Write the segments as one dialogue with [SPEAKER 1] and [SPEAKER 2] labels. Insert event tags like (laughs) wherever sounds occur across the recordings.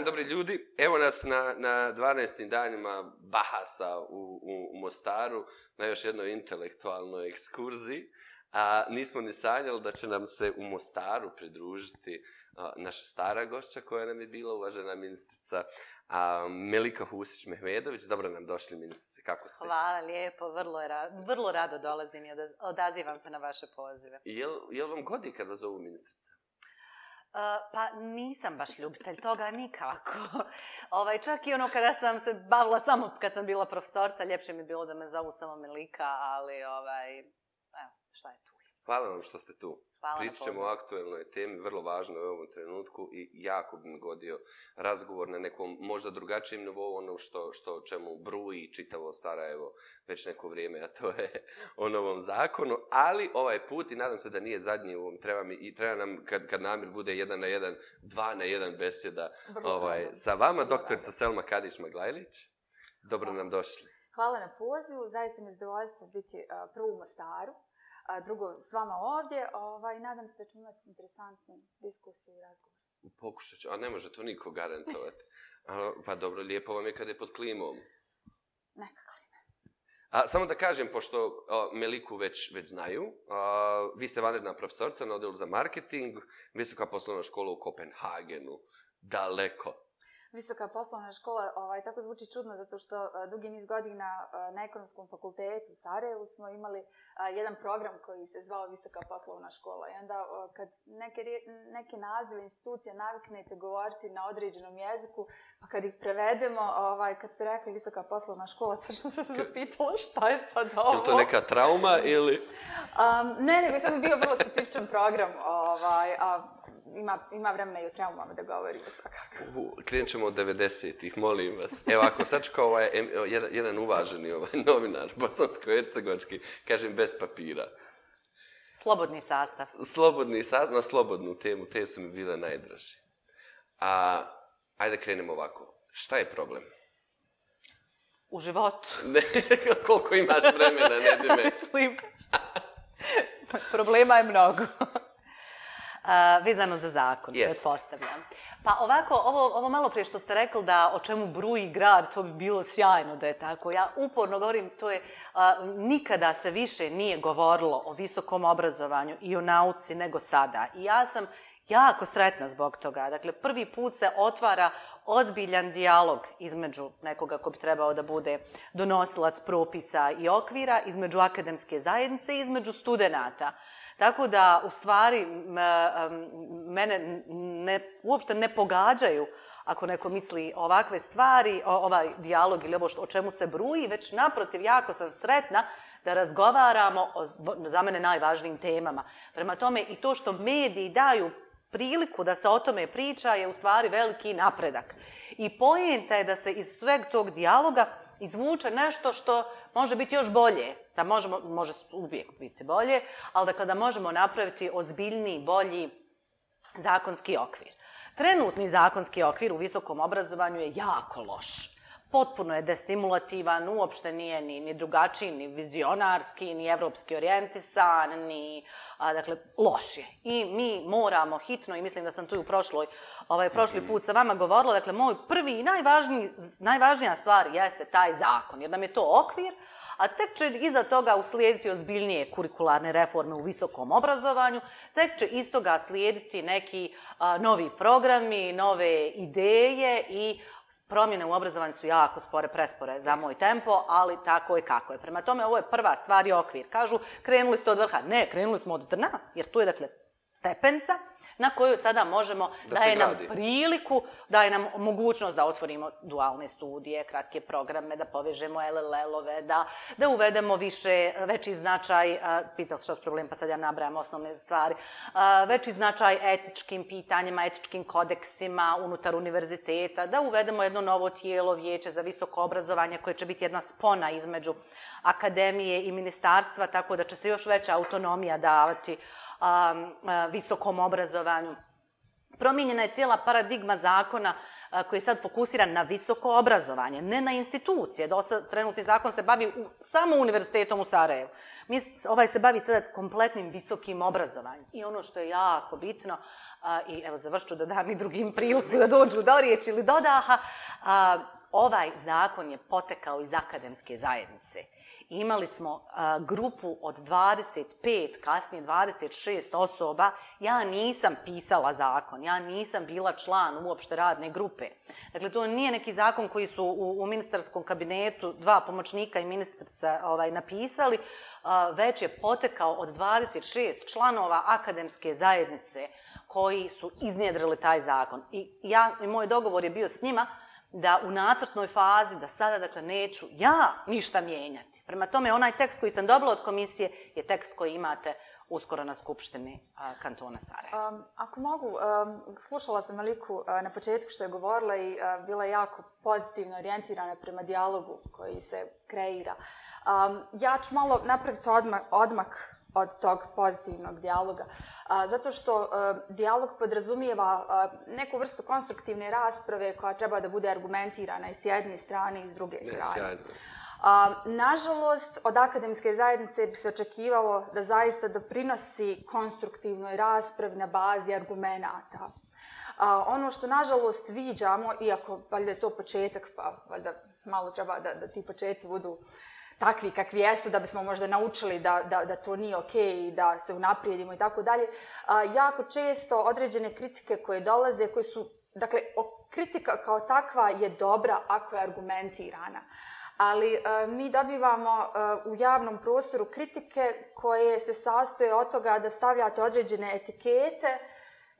[SPEAKER 1] Dan, dobri ljudi. Evo nas na, na 12. danima Bahasa u, u, u Mostaru na još jednoj intelektualnoj ekskurziji. A nismo ni sanjali da će nam se u Mostaru pridružiti a, naša stara gošća koja nam je bila, uvažena ministrica a, Melika Husić-Mehmedović. Dobro nam došli, ministrice, kako ste?
[SPEAKER 2] Hvala lijepo, vrlo, ra vrlo rado dolazim i odazivam se na vaše pozive.
[SPEAKER 1] Jel, jel vam godi kad vas zovu ministrica?
[SPEAKER 2] Pa nisam baš ljubitelj toga nikako. (laughs) ovaj, čak i ono kada sam se bavila samo kad sam bila profesorca, ljepše mi bilo da me zovu samo Melika, ali ovaj, evo, šta je tu?
[SPEAKER 1] Hvala vam što ste tu.
[SPEAKER 2] Hvala
[SPEAKER 1] Pričamo o aktuelnoj temi, vrlo važno u ovom trenutku i jako bi mi godio razgovor na nekom možda drugačijem nivou, ono što, što čemu bruji čitavo Sarajevo već neko vrijeme, a to je (laughs) o novom zakonu, ali ovaj put, i nadam se da nije zadnji u ovom, treba, mi, i treba nam, kad, kad namir bude jedan na jedan, dva na jedan besjeda ovaj, sa vama, doktorica Selma Kadić-Maglajlić. Dobro nam došli.
[SPEAKER 3] Hvala na pozivu, zaista mi je zadovoljstvo biti uh, prvo u Mostaru drugo s vama ovdje. Ovaj, nadam se da ćemo imati interesantnu diskusiju i razgovor.
[SPEAKER 1] Pokušat ću, a ne može to niko garantovati. A, pa dobro, lijepo vam je kada je pod klimom.
[SPEAKER 3] Neka klime.
[SPEAKER 1] A, samo da kažem, pošto a, Meliku već, već znaju, a, vi ste vanredna profesorca na odjelu za marketing, visoka poslovna škola u Kopenhagenu, daleko
[SPEAKER 3] visoka poslovna škola, ovaj, tako zvuči čudno zato što uh, dugi niz godina uh, na ekonomskom fakultetu u Sarajevu smo imali uh, jedan program koji se zvao visoka poslovna škola. I onda kad neke, neke nazive institucije naviknete govoriti na određenom jeziku, pa kad ih prevedemo, ovaj, kad ste rekli visoka poslovna škola, (laughs) tačno sam se zapitala šta je sad ovo.
[SPEAKER 1] Je to neka trauma ili?
[SPEAKER 3] Um, ne, nego sam bio vrlo specifičan program. Ovaj, a, ima, ima vremena i o traumama da govorimo svakako.
[SPEAKER 1] Krenut ćemo od 90-ih, molim vas. Evo, ako sad kao ovaj, jedan, jedan uvaženi ovaj, novinar, bosansko-hercegočki, kažem bez papira.
[SPEAKER 2] Slobodni sastav.
[SPEAKER 1] Slobodni sastav, na slobodnu temu, te su mi bile najdraži. A, ajde krenemo ovako. Šta je problem?
[SPEAKER 2] U životu. (laughs)
[SPEAKER 1] Ne, koliko imaš vremena, ne dime. (laughs)
[SPEAKER 2] Mislim, problema je mnogo uh, (laughs) vezano za zakon, yes. pretpostavljam. Pa ovako, ovo, ovo malo prije što ste rekli da o čemu bruji grad, to bi bilo sjajno da je tako. Ja uporno govorim, to je, uh, nikada se više nije govorilo o visokom obrazovanju i o nauci nego sada. I ja sam jako sretna zbog toga. Dakle, prvi put se otvara ozbiljan dijalog između nekoga ko bi trebao da bude donosilac propisa i okvira, između akademske zajednice i između studenta. Tako da, u stvari, e, mene ne, uopšte ne pogađaju ako neko misli ovakve stvari, ovaj dijalog ili ovo što, o čemu se bruji, već naprotiv, jako sam sretna da razgovaramo o, za mene, najvažnijim temama. Prema tome, i to što mediji daju priliku da se o tome priča je u stvari veliki napredak. I pojenta je da se iz sveg tog dijaloga izvuče nešto što može biti još bolje, da možemo, može uvijek biti bolje, ali dakle da možemo napraviti ozbiljni, bolji zakonski okvir. Trenutni zakonski okvir u visokom obrazovanju je jako loš. Potpuno je destimulativan, uopšte nije ni, ni drugačiji, ni vizionarski, ni evropski orijentisan, ni, a, dakle, loš je. I mi moramo hitno, i mislim da sam tu u prošloj, ovaj, prošli put sa vama govorila, dakle, moj prvi i najvažniji, najvažnija stvar jeste taj zakon, jer nam je to okvir, a tek će iza toga uslijediti ozbiljnije kurikularne reforme u visokom obrazovanju, tek će iz toga slijediti neki a, novi programi, nove ideje i promjene u obrazovanju su jako spore, prespore za moj tempo, ali tako je kako je. Prema tome, ovo je prva stvar i okvir. Kažu, krenuli ste od vrha. Ne, krenuli smo od dna, jer tu je, dakle, stepenca, na koju sada možemo da daje nam priliku, daje nam mogućnost da otvorimo dualne studije, kratke programe, da povežemo LLL-ove, da, da uvedemo više, veći značaj, pitao što je problem, pa sad ja nabrajam osnovne stvari, veći značaj etičkim pitanjima, etičkim kodeksima unutar univerziteta, da uvedemo jedno novo tijelo, vijeće za visoko obrazovanje, koje će biti jedna spona između akademije i ministarstva, tako da će se još veća autonomija davati uh, a, a, e, visokom obrazovanju. Promijenjena je cijela paradigma zakona e, koji je sad fokusiran na visoko obrazovanje, ne na institucije. Dosta trenutni zakon se bavi u, samo univerzitetom u Sarajevu. Mi, ovaj se bavi sada kompletnim visokim obrazovanjem. I ono što je jako bitno, a, i evo završću da dam i drugim (laughs) priliku da dođu do riječi ili dodaha, a, ovaj zakon je potekao iz akademske zajednice imali smo a, grupu od 25, kasnije 26 osoba. Ja nisam pisala zakon, ja nisam bila član uopšte radne grupe. Dakle, to nije neki zakon koji su u, u ministarskom kabinetu dva pomoćnika i ministrica ovaj, napisali, a, već je potekao od 26 članova akademske zajednice koji su iznjedrili taj zakon. I ja, i moj dogovor je bio s njima, da u nacrtnoj fazi, da sada, dakle, neću ja ništa mijenjati. Prema tome, onaj tekst koji sam dobila od komisije je tekst koji imate uskoro na Skupštini a, kantona Sarajeva.
[SPEAKER 3] Um, ako mogu, um, slušala sam Maliku uh, e, na početku što je govorila i uh, bila jako pozitivno orijentirana prema dijalogu koji se kreira. Um, ja ću malo napraviti odmak, odmak od tog pozitivnog dijaloga. A, zato što a, dijalog podrazumijeva a, neku vrstu konstruktivne rasprave koja treba da bude argumentirana i s jedne strane i s druge strane. A, nažalost, od akademske zajednice bi se očekivalo da zaista doprinosi konstruktivnoj raspravi na bazi argumenata. A, ono što nažalost viđamo, iako valjda je to početak, pa valjda malo treba da, da ti početci budu takvi kakvi jesu, da bismo možda naučili da, da, da to nije okej okay i da se unaprijedimo i tako dalje. Jako često određene kritike koje dolaze, koje su, dakle, kritika kao takva je dobra ako je argumentirana. Ali e, mi dobivamo e, u javnom prostoru kritike koje se sastoje od toga da stavljate određene etikete,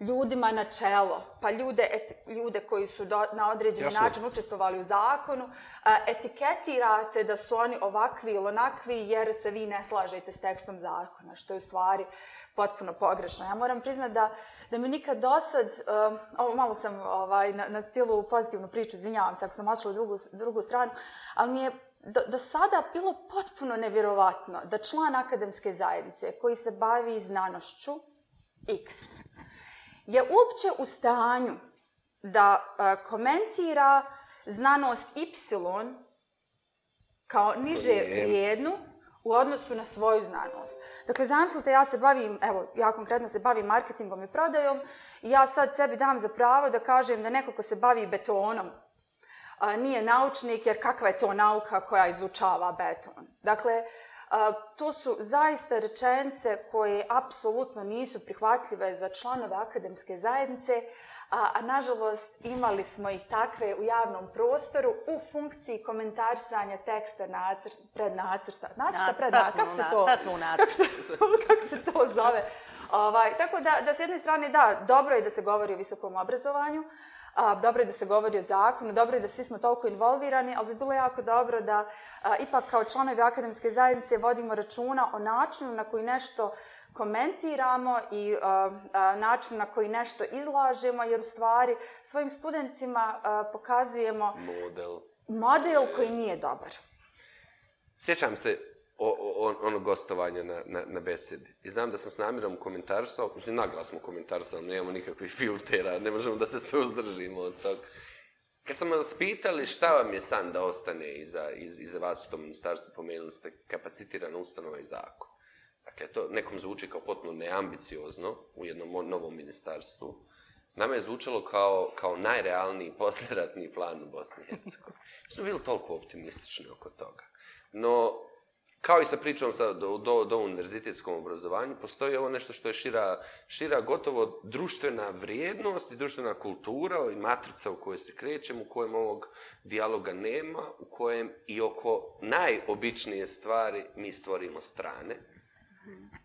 [SPEAKER 3] ljudima na čelo, pa ljude, et, ljude koji su do, na određeni Jasno. način učestvovali u zakonu, etiketirate da su oni ovakvi ili onakvi jer se vi ne slažete s tekstom zakona, što je u stvari potpuno pogrešno. Ja moram priznati da, da mi nikad dosad, uh, ovo malo sam ovaj, na, na cijelu pozitivnu priču, izvinjavam se ako sam ošla u drugu, drugu stranu, ali mi je do, do sada bilo potpuno nevjerovatno da član akademske zajednice koji se bavi znanošću X, je uopće u stanju da uh, komentira znanost Y kao niže vrijednu u odnosu na svoju znanost. Dakle, zamislite, ja se bavim, evo, ja konkretno se bavim marketingom i prodajom i ja sad sebi dam za pravo da kažem da neko ko se bavi betonom a, nije naučnik, jer kakva je to nauka koja izučava beton. Dakle, to su zaista rečence koje apsolutno nisu prihvatljive za članove akademske zajednice, a, a nažalost imali smo ih takve u javnom prostoru u funkciji komentarisanja teksta nacrt, pred nacrta. Nacrta pred nacrta, kako se to, kako se, (laughs) kako se to zove? Ovaj, tako da, da s jedne strane, da, dobro je da se govori o visokom obrazovanju, a, dobro je da se govori o zakonu, dobro je da svi smo toliko involvirani, ali bi bilo jako dobro da a, ipak kao članovi akademske zajednice vodimo računa o načinu na koji nešto komentiramo i a, a, načinu na koji nešto izlažemo, jer u stvari svojim studentima a, pokazujemo
[SPEAKER 1] model.
[SPEAKER 3] model koji nije dobar.
[SPEAKER 1] Sjećam se o, o, ono gostovanje na, na, na besedi. I znam da sam s namjerom komentarsao, mislim, naglas smo komentarsao, nemamo nikakvih filtera, ne možemo da se suzdržimo od toga. Kad sam vas pitali šta vam je san da ostane iza, iz, iza vas u tom ministarstvu, pomenuli ste kapacitirana ustanova i zakon. Dakle, to nekom zvuči kao potpuno neambiciozno u jednom novom ministarstvu. Nama je zvučalo kao, kao najrealniji posljedatni plan u Bosni i Hercegovini. Mi smo bili toliko optimistični oko toga. No, kao i sa pričom sa, do, do, do univerzitetskom obrazovanju, postoji ovo nešto što je šira, šira gotovo društvena vrijednost i društvena kultura i matrica u kojoj se krećemo, u kojem ovog dijaloga nema, u kojem i oko najobičnije stvari mi stvorimo strane.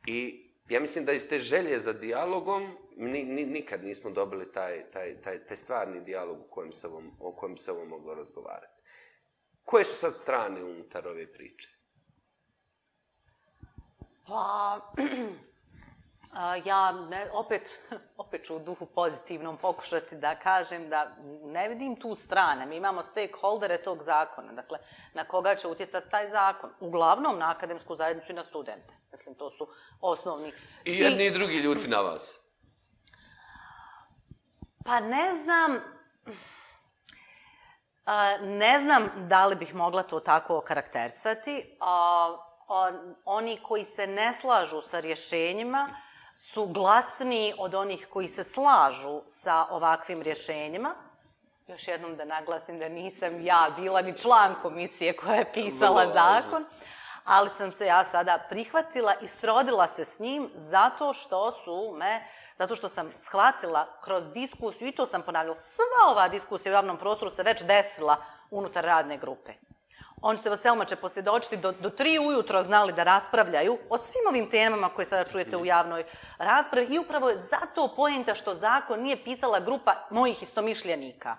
[SPEAKER 1] I ja mislim da iz te želje za dijalogom ni, ni, nikad nismo dobili taj, taj, taj, taj stvarni dijalog u kojem se ovom, o kojem se ovo moglo razgovarati. Koje su sad strane unutar ove priče?
[SPEAKER 2] Pa, (clears throat) ja ne, opet, (laughs) opet ću u duhu pozitivnom pokušati da kažem da ne vidim tu strane. Mi imamo stakeholdere tog zakona, dakle, na koga će utjecati taj zakon. Uglavnom na akademsku zajednicu i na studente. Mislim, to su osnovni...
[SPEAKER 1] I jedni i, i drugi ljuti na vas.
[SPEAKER 2] Pa ne znam, ne znam da li bih mogla to tako okarakterisati. Oni koji se ne slažu sa rješenjima su glasniji od onih koji se slažu sa ovakvim rješenjima. Još jednom da naglasim da nisam ja bila ni član komisije koja je pisala zakon, ali sam se ja sada prihvatila i srodila se s njim zato što su me zato što sam shvatila kroz diskusiju, i to sam ponavljala, sva ova diskusija u javnom prostoru se već desila unutar radne grupe. Oni se, Vaselma će posvjedočiti, do, do tri ujutro znali da raspravljaju o svim ovim temama koje sada čujete u javnoj raspravi i upravo je zato pojenta što zakon nije pisala grupa mojih istomišljenika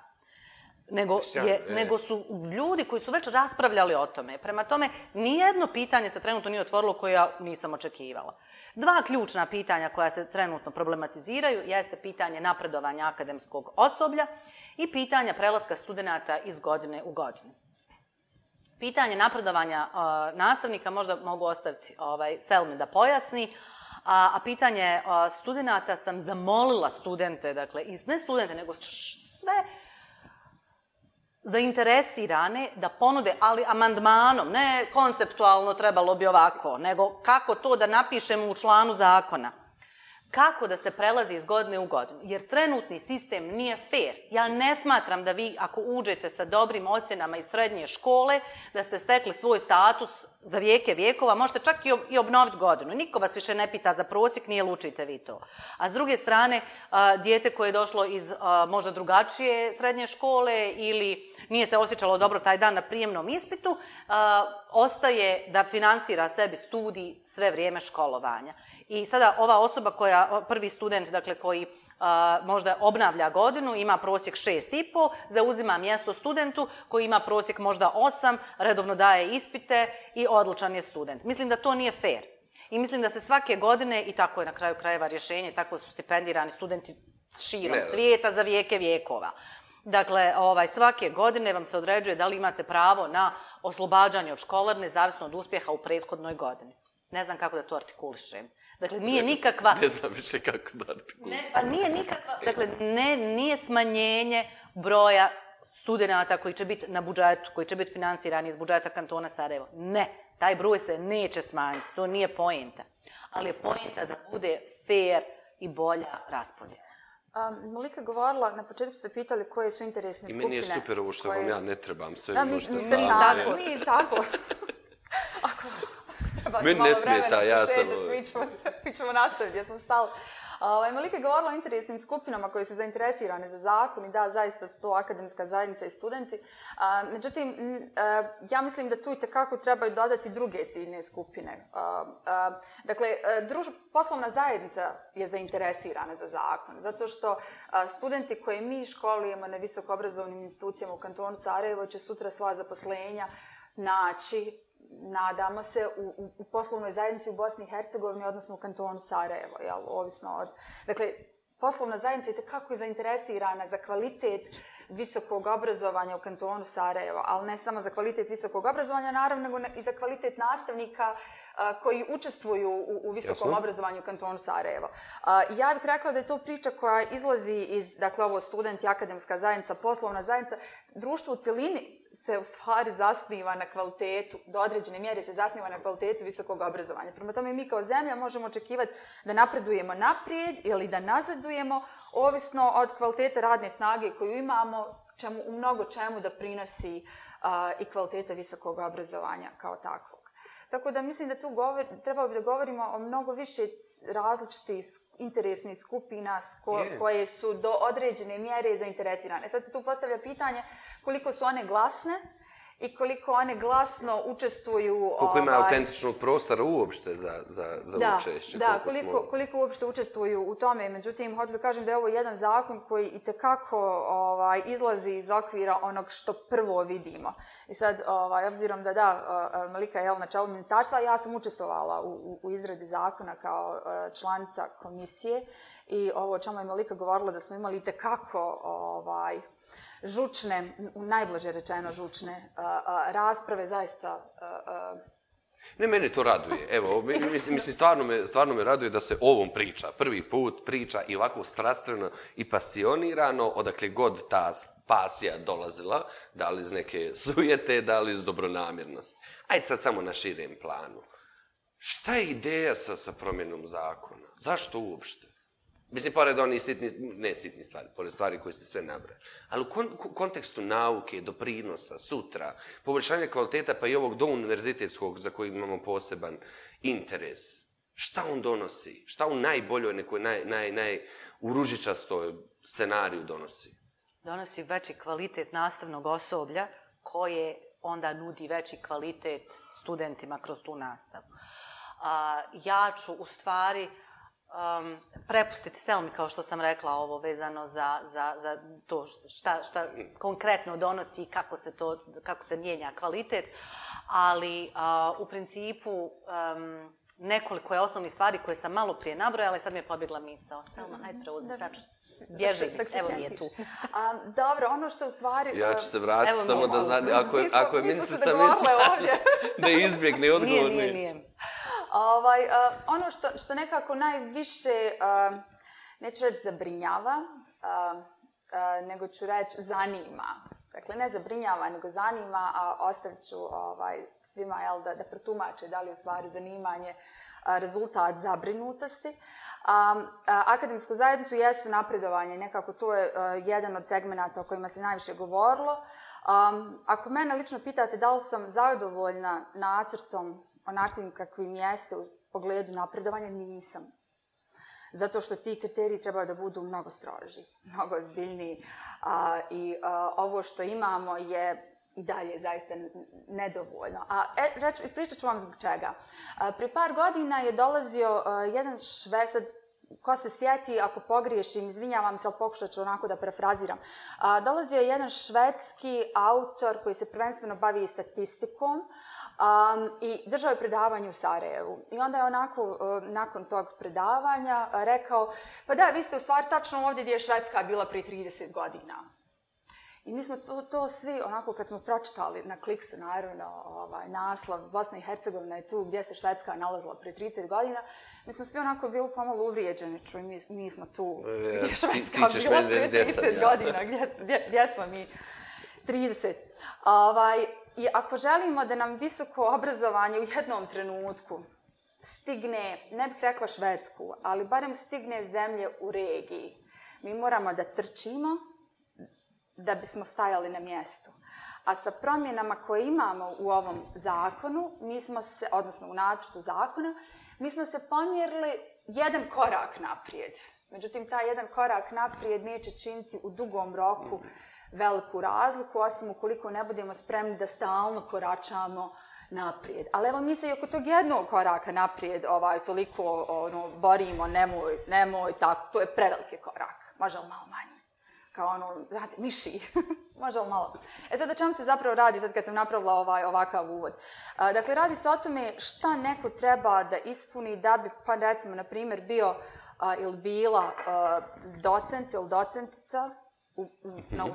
[SPEAKER 2] nego, je, e. nego su ljudi koji su već raspravljali o tome. Prema tome, nijedno pitanje se trenutno nije otvorilo koje ja nisam očekivala. Dva ključna pitanja koja se trenutno problematiziraju jeste pitanje napredovanja akademskog osoblja i pitanja prelaska studenata iz godine u godinu. Pitanje napredovanja nastavnika možda mogu ostaviti ovaj, Selmi da pojasni, a, a pitanje uh, studenata sam zamolila studente, dakle, ne studente, nego sve zainteresirane da ponude, ali amandmanom, ne konceptualno trebalo bi ovako, nego kako to da napišemo u članu zakona. Kako da se prelazi iz godine u godinu? Jer trenutni sistem nije fair. Ja ne smatram da vi, ako uđete sa dobrim ocjenama iz srednje škole, da ste stekli svoj status za vijeke vijekova, možete čak i obnoviti godinu. Niko vas više ne pita za prosjek, nije lučite vi to. A s druge strane, dijete koje je došlo iz možda drugačije srednje škole ili nije se osjećalo dobro taj dan na prijemnom ispitu, ostaje da finansira sebi studij sve vrijeme školovanja. I sada ova osoba koja, prvi student, dakle, koji možda obnavlja godinu, ima prosjek šest i pol, zauzima mjesto studentu koji ima prosjek možda osam, redovno daje ispite i odlučan je student. Mislim da to nije fair. I mislim da se svake godine, i tako je na kraju krajeva rješenje, tako su stipendirani studenti širom svijeta za vijeke vijekova. Dakle, ovaj, svake godine vam se određuje da li imate pravo na oslobađanje od školarne, zavisno od uspjeha u prethodnoj godini. Ne znam kako da to artikulišem. Dakle, nije nikakva...
[SPEAKER 1] Ne znam više kako da.
[SPEAKER 2] Ne, pa nije nikakva... Dakle, ne, nije smanjenje broja studenta koji će biti na budžetu, koji će biti finansirani iz budžeta kantona Sarajevo. Ne, taj broj se neće smanjiti. To nije pojenta. Ali je pojenta da bude fair i bolja raspodjela.
[SPEAKER 3] Um, Malika govorila, na početku ste pitali koje su interesne skupine.
[SPEAKER 1] I meni je super ovo što
[SPEAKER 3] koje...
[SPEAKER 1] vam ja ne trebam, sve
[SPEAKER 3] da,
[SPEAKER 1] mi možete
[SPEAKER 3] sami. Tako, mi tako. (laughs) Ako, (laughs)
[SPEAKER 1] Meni ne smeta, ja sam...
[SPEAKER 3] Mi ćemo, (laughs) mi ćemo nastaviti, ja sam stala. Ovaj, Malika je govorila o interesnim skupinama koje su zainteresirane za zakon i da, zaista su to akademska zajednica i studenti. A, međutim, a, ja mislim da tu i tekako trebaju dodati druge ciljne skupine. A, a, dakle, druž, poslovna zajednica je zainteresirana za zakon, zato što a, studenti koje mi školujemo na visokoobrazovnim institucijama u kantonu Sarajevo će sutra sva zaposlenja naći nadamo se, u, u, u poslovnoj zajednici u Bosni i Hercegovini, odnosno u kantonu Sarajevo, jel, ovisno od... Dakle, poslovna zajednica je kako je zainteresirana za kvalitet visokog obrazovanja u kantonu Sarajevo, ali ne samo za kvalitet visokog obrazovanja, naravno, nego i za kvalitet nastavnika koji učestvuju u, u visokom Jasno. obrazovanju u kantonu Sarajevo. Ja bih rekla da je to priča koja izlazi iz, dakle, ovo studenti, akademska zajednica, poslovna zajednica, društvo u cijelini se u stvari zasniva na kvalitetu, do određene mjere se zasniva na kvalitetu visokog obrazovanja. Prema tome mi kao zemlja možemo očekivati da napredujemo naprijed ili da nazadujemo, ovisno od kvalitete radne snage koju imamo, čemu, u mnogo čemu da prinosi uh, i kvaliteta visokog obrazovanja kao takvo. Tako da mislim da tu govor, trebalo bi da govorimo o mnogo više različitih interesnih skupina ko, koje su do određene mjere zainteresirane. Sad se tu postavlja pitanje koliko su one glasne i koliko one glasno učestvuju...
[SPEAKER 1] Koliko ima ovaj, autentičnog prostora uopšte za, za, za
[SPEAKER 3] da,
[SPEAKER 1] učešće.
[SPEAKER 3] Da, koliko, koliko, koliko uopšte učestvuju u tome. Međutim, hoću da kažem da je ovo jedan zakon koji i tekako ovaj, izlazi iz okvira onog što prvo vidimo. I sad, ovaj, obzirom da da, Malika je na čelu ministarstva, ja sam učestvovala u, u, u izradi zakona kao članica komisije i ovo o čemu je Malika govorila da smo imali tekako ovaj, žučne, u najblaže rečeno žučne, rasprave, zaista
[SPEAKER 1] Ne, mene to raduje. Evo, mislim, mislim stvarno, me, stvarno me raduje da se ovom priča. Prvi put priča i ovako strastveno i pasionirano, odakle god ta pasija dolazila, da li iz neke sujete, da li iz dobronamjernosti. Ajde sad samo na širem planu. Šta je ideja sa, sa promjenom zakona? Zašto uopšte? Mislim, pored onih sitni, ne sitni stvari, pored stvari koje ste sve nabrali. Ali u kon, kontekstu nauke, doprinosa, sutra, poboljšanja kvaliteta, pa i ovog do univerzitetskog za koji imamo poseban interes, šta on donosi? Šta u najboljoj, nekoj naj, naj, naj uružičastoj scenariju donosi?
[SPEAKER 2] Donosi veći kvalitet nastavnog osoblja koje onda nudi veći kvalitet studentima kroz tu nastavu. A, ja ću u stvari um, prepustiti Selmi, kao što sam rekla, ovo vezano za, za, za to šta, šta konkretno donosi i kako se, to, kako se mijenja kvalitet, ali uh, u principu um, nekoliko je osnovnih stvari koje sam malo prije nabrojala i sad mi je pobjegla misao. Selma, hajde preuzim, sad ću bježi, evo mi je tu.
[SPEAKER 3] A, dobro, ono što u stvari...
[SPEAKER 1] Ja ću se vratiti evo samo da znam, ako je, ako je ministrica misla (laughs) da izbjegne odgovor.
[SPEAKER 2] Nije, nije, nije.
[SPEAKER 3] Ovaj, uh, ono što, što nekako najviše, uh, neću reći zabrinjava, uh, uh, nego ću reći zanima. Dakle, ne zabrinjava, nego zanima, a ostavit ću ovaj, svima jel, da, da protumače da li je u stvari zanimanje rezultat zabrinutosti. Um, akademsku zajednicu jesu napredovanje, nekako to je uh, jedan od segmenata o kojima se najviše govorilo. Um, ako mene lično pitate da li sam zadovoljna nacrtom onakvim kakvim jeste u pogledu napredovanja, nisam. Zato što ti kriteriji treba da budu mnogo stroži, (laughs) mnogo zbiljniji. A, I a, ovo što imamo je i dalje zaista nedovoljno. A e, reč, ispričat ću vam zbog čega. A, pri par godina je dolazio a, jedan šved, sad, ko se sjeti, ako pogriješim, izvinjavam se, ali pokušat ću onako da prefraziram. A, dolazio je jedan švedski autor koji se prvenstveno bavi statistikom, Um, I držao je predavanje u Sarajevu. I onda je onako, uh, nakon tog predavanja, uh, rekao, pa da, vi ste u stvari tačno ovdje gdje je Švedska bila prije 30 godina. I mi smo to, to svi, onako kad smo pročitali na kliksu, naravno, ovaj, naslov, Bosna i Hercegovina je tu gdje se Švedska nalazila prije 30 godina, mi smo svi onako bili pomalo uvrijeđeni, čuj, mi, mi smo tu e, gdje je Švedska ti, ti bila prije 30 godina, gdje, gdje, gdje smo mi 30. Ovaj, I ako želimo da nam visoko obrazovanje u jednom trenutku stigne, ne bih rekla Švedsku, ali barem stigne zemlje u regiji, mi moramo da trčimo da bismo stajali na mjestu. A sa promjenama koje imamo u ovom zakonu, mi smo se, odnosno u nacrtu zakona, mi smo se pomjerili jedan korak naprijed. Međutim, taj jedan korak naprijed neće činiti u dugom roku veliku razliku, osim ukoliko ne budemo spremni da stalno koračamo naprijed. Ali evo mi se i oko tog jednog koraka naprijed ovaj, toliko ono, borimo, nemoj, nemoj, tako, to je preveliki korak. Može li malo manje? Kao ono, znate, miši. (laughs) Može li malo? E sad, o čemu se zapravo radi sad kad sam napravila ovaj, ovakav uvod? A, dakle, radi se o tome šta neko treba da ispuni da bi, pa recimo, na primjer, bio a, ili bila a, docent ili docentica u, u, na, u,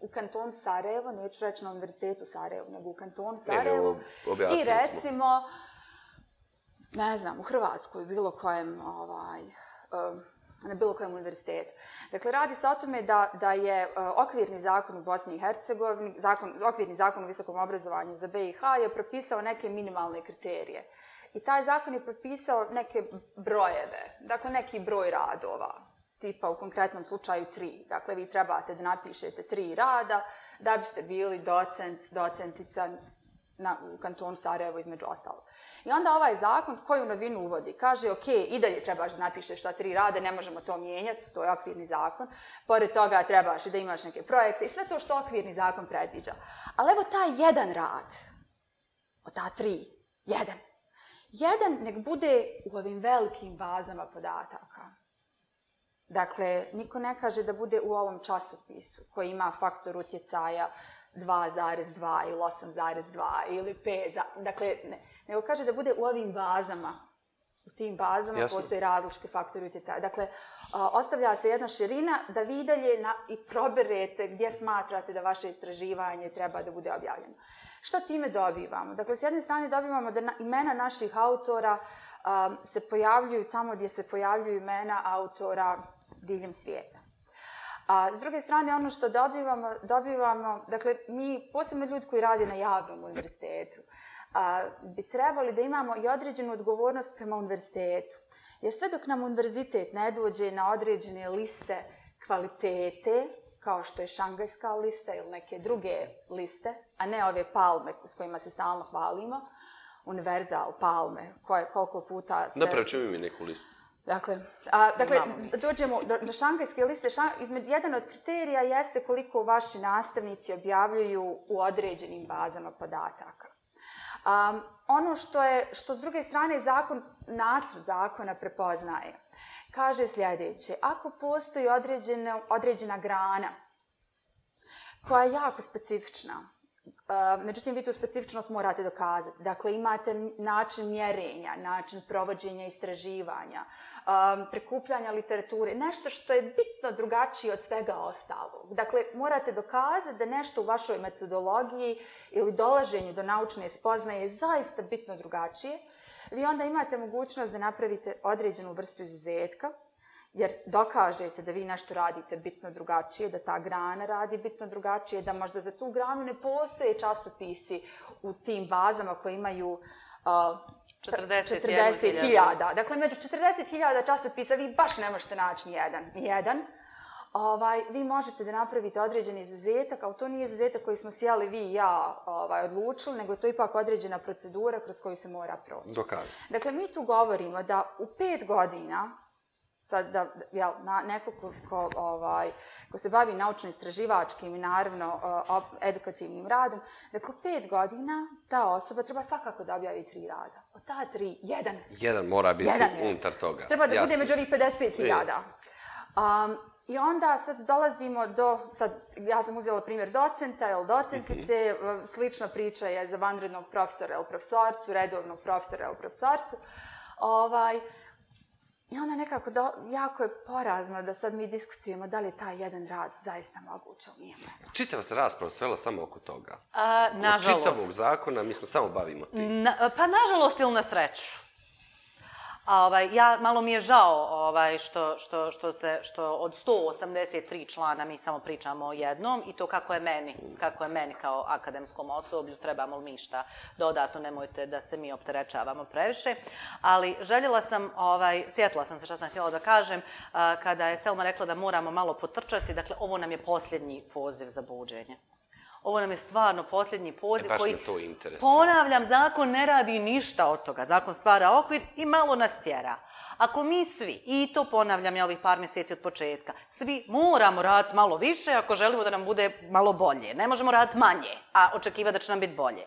[SPEAKER 3] u kantonu Sarajevo, neću reći na univerzitetu Sarajevo, nego u kantonu Sarajevo. I recimo, smo. ne znam, u Hrvatskoj, bilo kojem, ovaj, na bilo kojem univerzitetu. Dakle, radi se o tome da, da je okvirni zakon u Bosni i Hercegovini, zakon, okvirni zakon u visokom obrazovanju za BiH je propisao neke minimalne kriterije. I taj zakon je propisao neke brojeve, dakle neki broj radova, tipa u konkretnom slučaju tri. Dakle, vi trebate da napišete tri rada da biste bili docent, docentica na, u kantonu Sarajevo između ostalo. I onda ovaj zakon koju novinu uvodi? Kaže, ok, i dalje trebaš da napišeš šta tri rade, ne možemo to mijenjati, to je okvirni zakon. Pored toga trebaš i da imaš neke projekte i sve to što okvirni zakon predviđa. Ali evo taj jedan rad, od ta tri, jedan, jedan nek bude u ovim velikim bazama podataka. Dakle, niko ne kaže da bude u ovom časopisu koji ima faktor utjecaja 2,2 ili 8,2 ili 5. Dakle, ne, nego kaže da bude u ovim bazama. U tim bazama Jasno. postoji različite faktori utjecaja. Dakle, ostavlja se jedna širina da vi dalje na, i proberete gdje smatrate da vaše istraživanje treba da bude objavljeno. Šta time dobivamo? Dakle, s jedne strane dobivamo da imena naših autora se pojavljuju tamo gdje se pojavljuju imena autora diljem svijeta. A s druge strane, ono što dobivamo, dobivamo, dakle, mi, posebno ljudi koji radi na javnom univerzitetu, a, bi trebali da imamo i određenu odgovornost prema univerzitetu. Jer sve dok nam univerzitet ne dođe na određene liste kvalitete, kao što je šangajska lista ili neke druge liste, a ne ove palme s kojima se stalno hvalimo, univerzal, palme, koje koliko puta...
[SPEAKER 1] Sve... Napravit ćemo mi neku listu.
[SPEAKER 3] Dakle, a, dakle dođemo do, do šangajske liste. Šang, izmed, jedan od kriterija jeste koliko vaši nastavnici objavljuju u određenim bazama podataka. Um, ono što je, što s druge strane zakon, nacrt zakona prepoznaje, kaže sljedeće. Ako postoji određena, određena grana koja je jako specifična, Ehm, međutim, vi tu specifičnost morate dokazati. Dakle, imate način mjerenja, način provođenja istraživanja, um, prikupljanja literature, nešto što je bitno drugačije od svega ostalog. Dakle, morate dokazati da nešto u vašoj metodologiji ili dolaženju do naučne spoznaje je zaista bitno drugačije. Vi onda imate mogućnost da napravite određenu vrstu izuzetka, jer dokažete da vi nešto radite bitno drugačije, da ta grana radi bitno drugačije, da možda za tu granu ne postoje časopisi u tim bazama koje imaju uh, 40.000. Dakle, među 40.000 časopisa vi baš ne možete naći ni jedan. Ni jedan. Ovaj, vi možete da napravite određeni izuzetak, ali to nije izuzetak koji smo sjeli vi i ja ovaj, odlučili, nego to je ipak određena procedura kroz koju se mora proći.
[SPEAKER 1] Dokazati.
[SPEAKER 3] Dakle, mi tu govorimo da u pet godina sad da, jel, na, neko ko, ko, ovaj, ko se bavi naučno-istraživačkim i naravno uh, edukativnim radom, dakle, pet godina ta osoba treba svakako da objavi tri rada. Od ta tri, jedan.
[SPEAKER 1] Jedan mora biti jedan unutar toga.
[SPEAKER 3] Treba da Jasne. bude među ovih 55.000. Um, I onda sad dolazimo do, sad ja sam uzela primjer docenta ili docentice, mm -hmm. slična priča je za vanrednog profesora ili profesorcu, redovnog profesora ili profesorcu. Ovaj, I onda nekako, do, jako je porazno da sad mi diskutujemo da li je taj jedan rad zaista moguće ili nije moguće.
[SPEAKER 1] Čitava se rasprava svela samo oko toga.
[SPEAKER 2] A, nažalost.
[SPEAKER 1] Od čitavog zakona mi smo samo bavimo tim.
[SPEAKER 2] Na, pa nažalost ili na sreću. A ovaj, ja, malo mi je žao ovaj, što, što, što, se, što od 183 člana mi samo pričamo o jednom i to kako je meni, kako je meni kao akademskom osoblju, trebamo li mi šta dodatno, nemojte da se mi opterečavamo previše. Ali željela sam, ovaj, sjetila sam se što sam htjela da kažem, kada je Selma rekla da moramo malo potrčati, dakle, ovo nam je posljednji poziv za buđenje. Ovo nam je stvarno posljednji poziv
[SPEAKER 1] e,
[SPEAKER 2] koji,
[SPEAKER 1] to interesuje.
[SPEAKER 2] ponavljam, zakon ne radi ništa od toga. Zakon stvara okvir i malo nas tjera. Ako mi svi, i to ponavljam ja ovih par mjeseci od početka, svi moramo raditi malo više ako želimo da nam bude malo bolje. Ne možemo raditi manje, a očekivati da će nam biti bolje.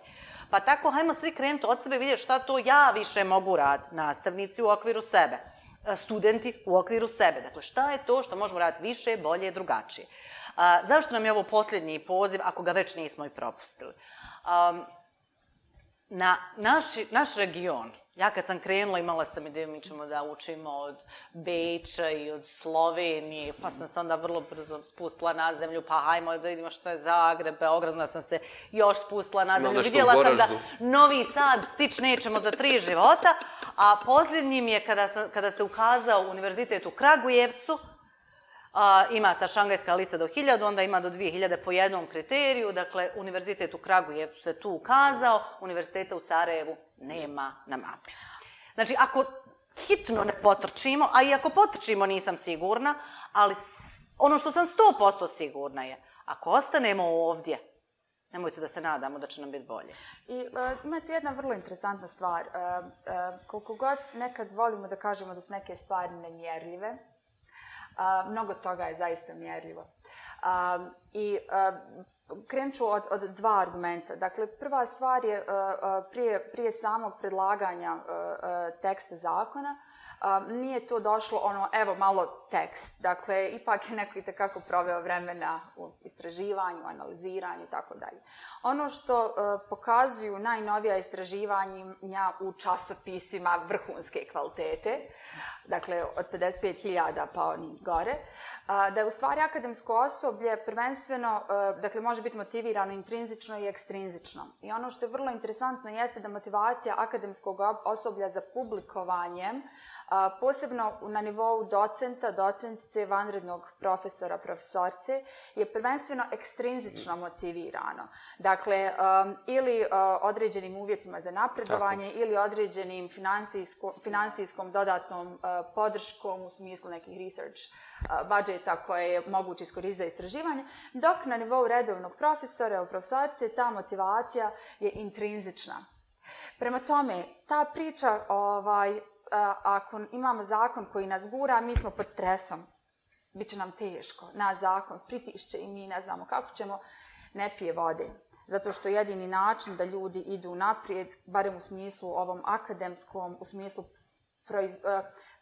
[SPEAKER 2] Pa tako, hajmo svi krenuti od sebe vidjeti šta to ja više mogu raditi. Nastavnici u okviru sebe, studenti u okviru sebe. Dakle, šta je to što možemo raditi više, bolje, drugačije. A, zašto nam je ovo posljednji poziv, ako ga već nismo i propustili? Um, na naš, naš region, ja kad sam krenula imala sam ideju mi ćemo da učimo od Beča i od Slovenije, pa sam se onda vrlo brzo spustila na zemlju, pa hajmo da vidimo što je Zagreb, Beograd, onda sam se još spustila na zemlju. Vidjela sam da Novi Sad stič nećemo za tri života, a posljednji mi je kada, sam, kada se ukazao univerzitet u Kragujevcu, a, ima ta šangajska lista do 1000, onda ima do 2000 po jednom kriteriju, dakle, univerzitet u Kragujevcu se tu ukazao, univerziteta u Sarajevu nema na mapi. Znači, ako hitno ne potrčimo, a i ako potrčimo nisam sigurna, ali ono što sam 100% sigurna je, ako ostanemo ovdje, nemojte da se nadamo da će nam biti bolje.
[SPEAKER 3] I uh, imate jedna vrlo interesantna stvar. Uh, uh, koliko god nekad volimo da kažemo da su neke stvari nemjerljive, uh, mnogo toga je zaista mjerljivo. Uh, I uh, krenut ću od, od dva argumenta. Dakle, prva stvar je uh, prije, prije samog predlaganja uh, uh, teksta zakona, nije to došlo ono, evo malo tekst. Dakle, ipak je neko i tekako proveo vremena u istraživanju, analiziranju i tako dalje. Ono što uh, pokazuju najnovija istraživanja u časopisima vrhunske kvalitete, dakle od 55.000 pa oni gore, da je u stvari akademsko osoblje prvenstveno, e, dakle može biti motivirano intrinzično i ekstrinzično. I ono što je vrlo interesantno jeste da motivacija akademskog osoblja za publikovanjem posebno na nivou docenta, docentice, vanrednog profesora, profesorce, je prvenstveno ekstrinzično motivirano. Dakle, um, ili uh, određenim uvjetima za napredovanje, Tako. ili određenim finansijsko, finansijskom dodatnom uh, podrškom u smislu nekih research uh, budžeta koje je moguće iskoristiti za istraživanje, dok na nivou redovnog profesora u profesorce ta motivacija je intrinzična. Prema tome, ta priča ovaj, ako imamo zakon koji nas gura, mi smo pod stresom. Biće nam teško. Na zakon pritišće i mi ne znamo kako ćemo, ne pije vode. Zato što jedini način da ljudi idu naprijed, barem u smislu ovom akademskom, u smislu proiz,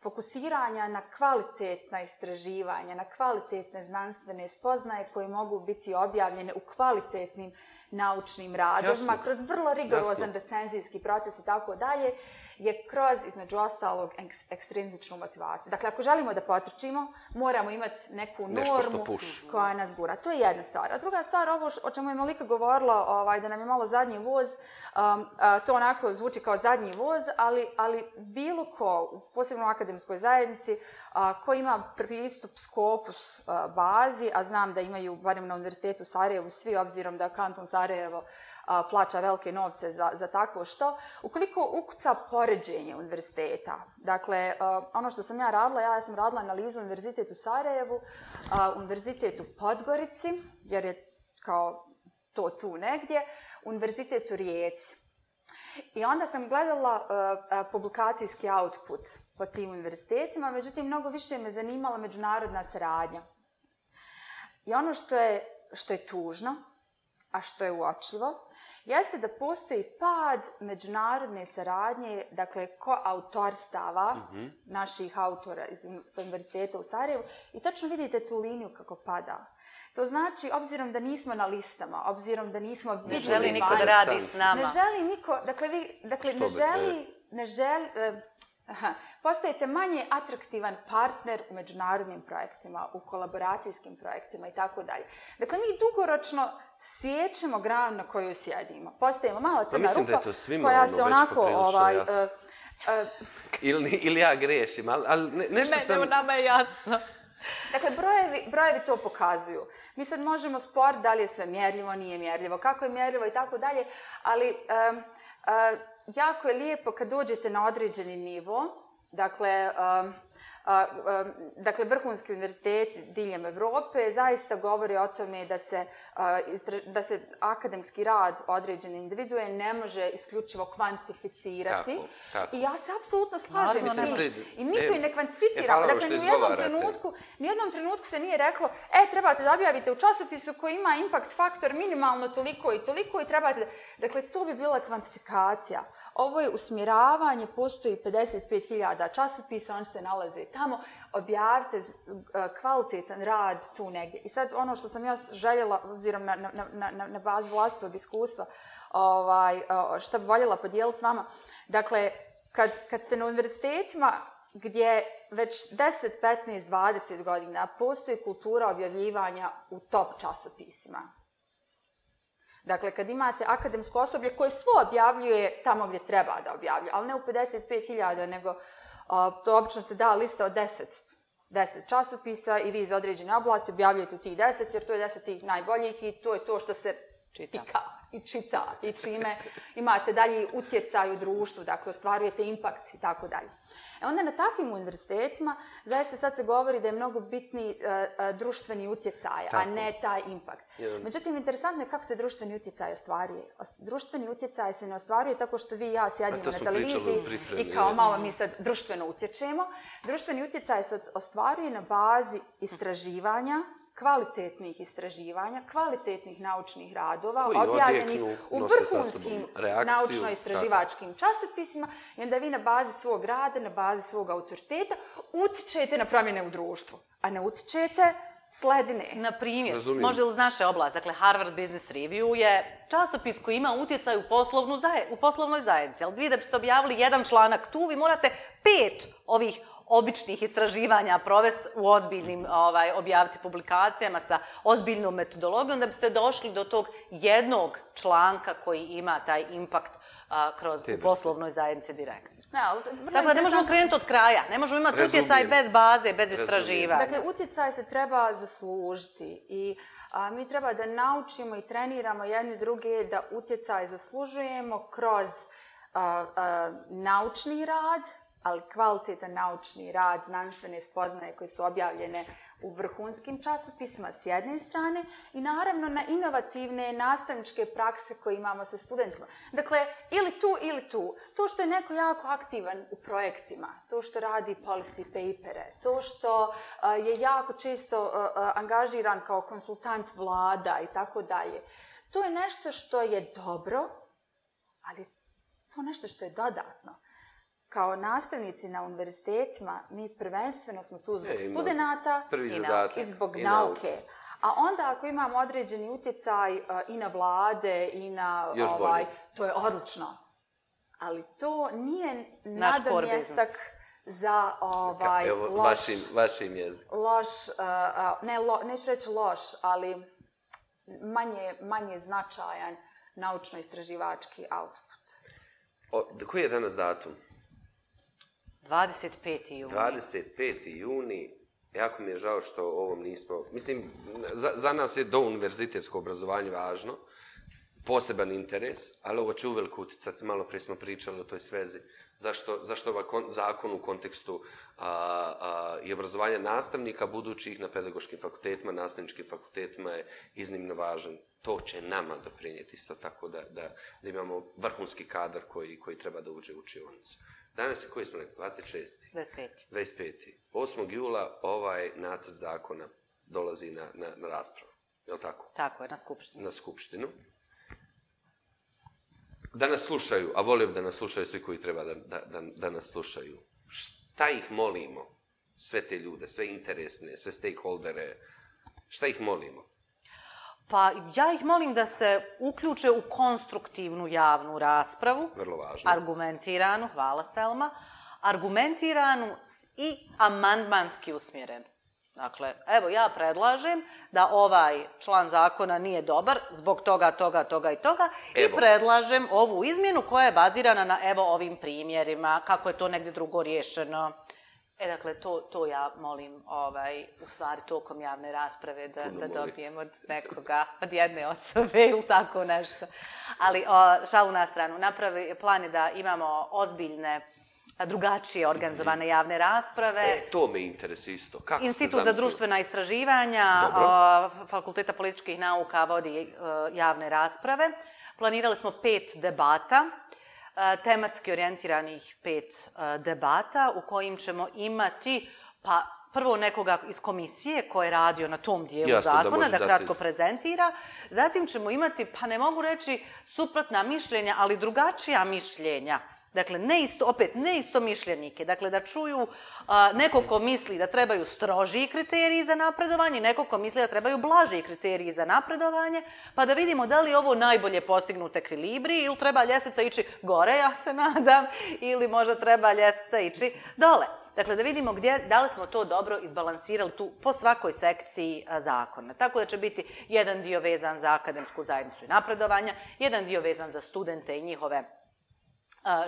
[SPEAKER 3] fokusiranja na kvalitetna istraživanja, na kvalitetne znanstvene spoznaje koje mogu biti objavljene u kvalitetnim naučnim radovima, kroz vrlo rigorozan recenzijski proces i tako dalje, je kroz, između ostalog, ekstrinzičnu motivaciju. Dakle, ako želimo da potrčimo, moramo imati neku normu koja nas gura. To je jedna stvar. A druga stvar, ovo o čemu je Malika govorila, ovaj, da nam je malo zadnji voz, um, a, to onako zvuči kao zadnji voz, ali, ali bilo ko, posebno u akademskoj zajednici, a, ko ima pristup Scopus a, bazi, a znam da imaju, barem na Univerzitetu Sarajevo, svi obzirom da kanton Sarajevo a, plaća velike novce za, za takvo što, ukoliko ukuca poređenje univerziteta, dakle, uh, ono što sam ja radila, ja sam radila analizu univerzitetu Sarajevu, uh, univerzitetu Podgorici, jer je kao to tu negdje, univerzitetu Rijeci. I onda sam gledala uh, publikacijski output po tim univerzitetima, međutim, mnogo više me zanimala međunarodna saradnja. I ono što je, što je tužno, a što je uočljivo, jeste da postoji pad međunarodne saradnje, dakle, ko autorstava mm -hmm. naših autora iz univerziteta u Sarajevu i tačno vidite tu liniju kako pada. To znači, obzirom da nismo na listama, obzirom da nismo...
[SPEAKER 2] Ne želi niko da radi s nama.
[SPEAKER 3] Ne želi niko, dakle, vi, dakle, ne želi, ne želi, eh, aha, postajete manje atraktivan partner u međunarodnim projektima, u kolaboracijskim projektima i tako dalje. Dakle, mi dugoročno sjećemo granu na koju sjedimo. Postajemo malo
[SPEAKER 1] crna
[SPEAKER 3] pa
[SPEAKER 1] ruka da koja
[SPEAKER 3] ono se onako ovaj, uh,
[SPEAKER 1] uh, ili, ili ja grešim, ali, ali ne, nešto
[SPEAKER 2] ne,
[SPEAKER 1] sam...
[SPEAKER 2] Ne, nama je jasno.
[SPEAKER 3] Dakle, brojevi, brojevi to pokazuju. Mi sad možemo spor da li je sve mjerljivo, nije mjerljivo, kako je mjerljivo i tako dalje, ali um, jako je lijepo kad dođete na određeni nivo, dakle, um, dakle, vrhunski univerziteti diljem Evrope zaista govori o tome da se, da se akademski rad određene individue ne može isključivo kvantificirati. Tako, tako. I ja se apsolutno slažem s tim. I mi to i ne kvantificiramo. E, dakle, ni u jednom trenutku, ni u jednom trenutku se nije reklo, e, trebate da objavite u časopisu koji ima impact faktor minimalno toliko i toliko i trebate da... Dakle, to bi bila kvantifikacija. Ovo je usmjeravanje, postoji 55.000 časopisa, on se nalaze tamo, objavite e, kvalitetan rad tu negdje. I sad ono što sam ja željela, obzirom na, na, na, na bazu vlastnog iskustva, ovaj, e, što bi voljela podijeliti s vama, dakle, kad, kad ste na univerzitetima gdje već 10, 15, 20 godina postoji kultura objavljivanja u top časopisima. Dakle, kad imate akademsko osoblje koje svo objavljuje tamo gdje treba da objavljuje, ali ne u 55.000, nego to obično se da lista od 10, 10 časopisa i vi iz određene oblasti objavljujete u tih 10, jer to je 10 tih najboljih i to je to što se čita. Pika i čita i čime imate dalje utjecaj u društvu, dakle ostvarujete impakt i tako dalje. E onda na takvim univerzitetima zaista sad se govori da je mnogo bitni uh, uh, društveni utjecaj, tako. a ne taj impakt. Jedan. Međutim, interesantno je kako se društveni utjecaj ostvaruje. Društveni utjecaj se ne ostvaruje tako što vi i ja sjedimo na televiziji i kao malo mi sad društveno utječemo. Društveni utjecaj se ostvaruje na bazi istraživanja, kvalitetnih istraživanja, kvalitetnih naučnih radova, Koji objavljenih u vrhunskim naučno-istraživačkim časopisima i onda vi na bazi svog rada, na bazi svog autoriteta utičete na promjene u društvu, a ne utičete sledine.
[SPEAKER 2] Na primjer, Razumijem. može li znaš oblast, dakle Harvard Business Review je časopis koji ima utjecaj u, poslovnu u poslovnoj zajednici, ali vi da biste objavili jedan članak tu, vi morate pet ovih običnih istraživanja provesti u ozbiljnim, ovaj, objaviti publikacijama sa ozbiljnom metodologijom, da biste došli do tog jednog članka koji ima taj impakt a, kroz poslovnoj zajednici direktno. Ne, ali, Tako da ne možemo krenuti od kraja, ne možemo imati utjecaj bez baze, bez istraživanja.
[SPEAKER 3] Dakle, utjecaj se treba zaslužiti i a, mi treba da naučimo i treniramo jedni druge da utjecaj zaslužujemo kroz a, a, naučni rad, ali kvalitetan naučni rad, znanstvene spoznaje koje su objavljene u vrhunskim časopisima s jedne strane i naravno na inovativne nastavničke prakse koje imamo sa studentima. Dakle, ili tu ili tu. To što je neko jako aktivan u projektima, to što radi policy papere, to što je jako često angažiran kao konsultant vlada i tako dalje. To je nešto što je dobro, ali to je nešto što je dodatno kao nastavnici na univerzitetima, mi prvenstveno smo tu zbog e, studenata i, na, i zbog i nauke. nauke. A onda ako imamo određeni utjecaj uh, i na vlade i na Još ovaj, bolje. to je odlično. Ali to nije nadomjestak za ovaj
[SPEAKER 1] Evo, loš, vašim, vašim jezikom.
[SPEAKER 3] Loš, uh, uh, ne, lo, neću reći loš, ali manje, manje značajan naučno-istraživački output.
[SPEAKER 1] O, koji je danas datum?
[SPEAKER 2] 25. juni.
[SPEAKER 1] 25. juni. Jako mi je žao što ovom nismo... Mislim, za, za nas je do univerzitetsko obrazovanje važno, poseban interes, ali ovo će uveliko uticati. Malo prije smo pričali o toj svezi. Zašto, zašto ovaj kon, zakon u kontekstu a, a, i obrazovanja nastavnika budućih na pedagoškim fakultetima, nastavničkim fakultetima je iznimno važan. To će nama doprinijeti isto tako da, da, da imamo vrhunski kadar koji, koji treba da uđe u učionicu. Danas je koji smo rekli? 26.
[SPEAKER 2] 25.
[SPEAKER 1] 25. 8. jula ovaj nacrt zakona dolazi na, na, na raspravu. Je li tako?
[SPEAKER 2] Tako je, na skupštinu.
[SPEAKER 1] Na skupštinu. Da nas slušaju, a volim da nas slušaju svi koji treba da, da, da, da nas slušaju. Šta ih molimo? Sve te ljude, sve interesne, sve stakeholdere. Šta ih molimo?
[SPEAKER 2] Pa ja ih molim da se uključe u konstruktivnu javnu raspravu.
[SPEAKER 1] Vrlo važno.
[SPEAKER 2] Argumentiranu, hvala Selma, argumentiranu i amandmanski usmjerenu. Dakle, evo ja predlažem da ovaj član zakona nije dobar zbog toga, toga, toga i toga evo. i predlažem ovu izmjenu koja je bazirana na evo ovim primjerima, kako je to negdje drugo riješeno. E, dakle, to, to ja molim, ovaj, u stvari, tokom javne rasprave da, da dobijem od nekoga, od jedne osobe ili tako nešto. Ali, o, šalu na stranu, napravi, plan je da imamo ozbiljne, drugačije organizovane mhm. javne rasprave.
[SPEAKER 1] E, to me interesuje isto. Kako
[SPEAKER 2] Institut za društvena istraživanja, o, Fakulteta političkih nauka vodi o, javne rasprave. Planirali smo pet debata tematski orijentiranih pet debata u kojim ćemo imati pa prvo nekoga iz komisije koji je radio na tom dijelu Jasne, zakona da, da kratko dati. prezentira. Zatim ćemo imati, pa ne mogu reći suprotna mišljenja, ali drugačija mišljenja Dakle, ne isto, opet, ne isto mišljenike. Dakle, da čuju a, neko ko misli da trebaju strožiji kriteriji za napredovanje, neko ko misli da trebaju blažiji kriteriji za napredovanje, pa da vidimo da li ovo najbolje postignut ekvilibri ili treba ljestvica ići gore, ja se nadam, ili možda treba ljestvica ići dole. Dakle, da vidimo gdje, da li smo to dobro izbalansirali tu po svakoj sekciji a, zakona. Tako da će biti jedan dio vezan za akademsku zajednicu i napredovanja, jedan dio vezan za studente i njihove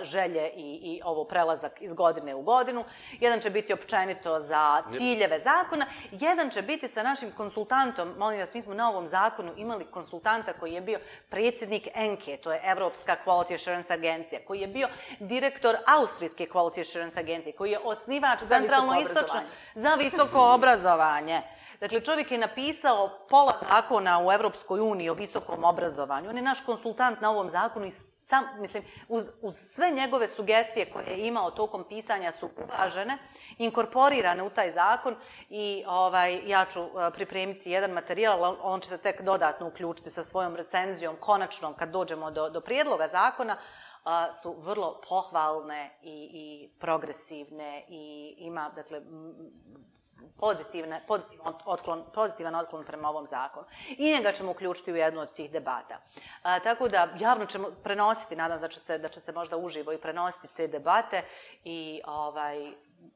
[SPEAKER 2] želje i, i ovo prelazak iz godine u godinu. Jedan će biti općenito za ciljeve zakona. Jedan će biti sa našim konsultantom. Molim vas, mi smo na ovom zakonu imali konsultanta koji je bio predsjednik ENKE, to je Evropska Quality Assurance Agencija, koji je bio direktor Austrijske Quality Assurance Agencije, koji je osnivač centralno istočno za visoko obrazovanje. Dakle, čovjek je napisao pola zakona u Evropskoj uniji o visokom obrazovanju. On je naš konsultant na ovom zakonu i sam, mislim, uz, uz sve njegove sugestije koje je imao tokom pisanja su uvažene, inkorporirane u taj zakon i ovaj, ja ću uh, pripremiti jedan materijal, on će se tek dodatno uključiti sa svojom recenzijom, konačno kad dođemo do, do prijedloga zakona, uh, su vrlo pohvalne i, i progresivne i ima, dakle, pozitivne, pozitivan, otklon, pozitivan otklon prema ovom zakonu. I njega ćemo uključiti u jednu od tih debata. A, tako da javno ćemo prenositi, nadam da će se, da će se možda uživo i prenositi te debate i ovaj,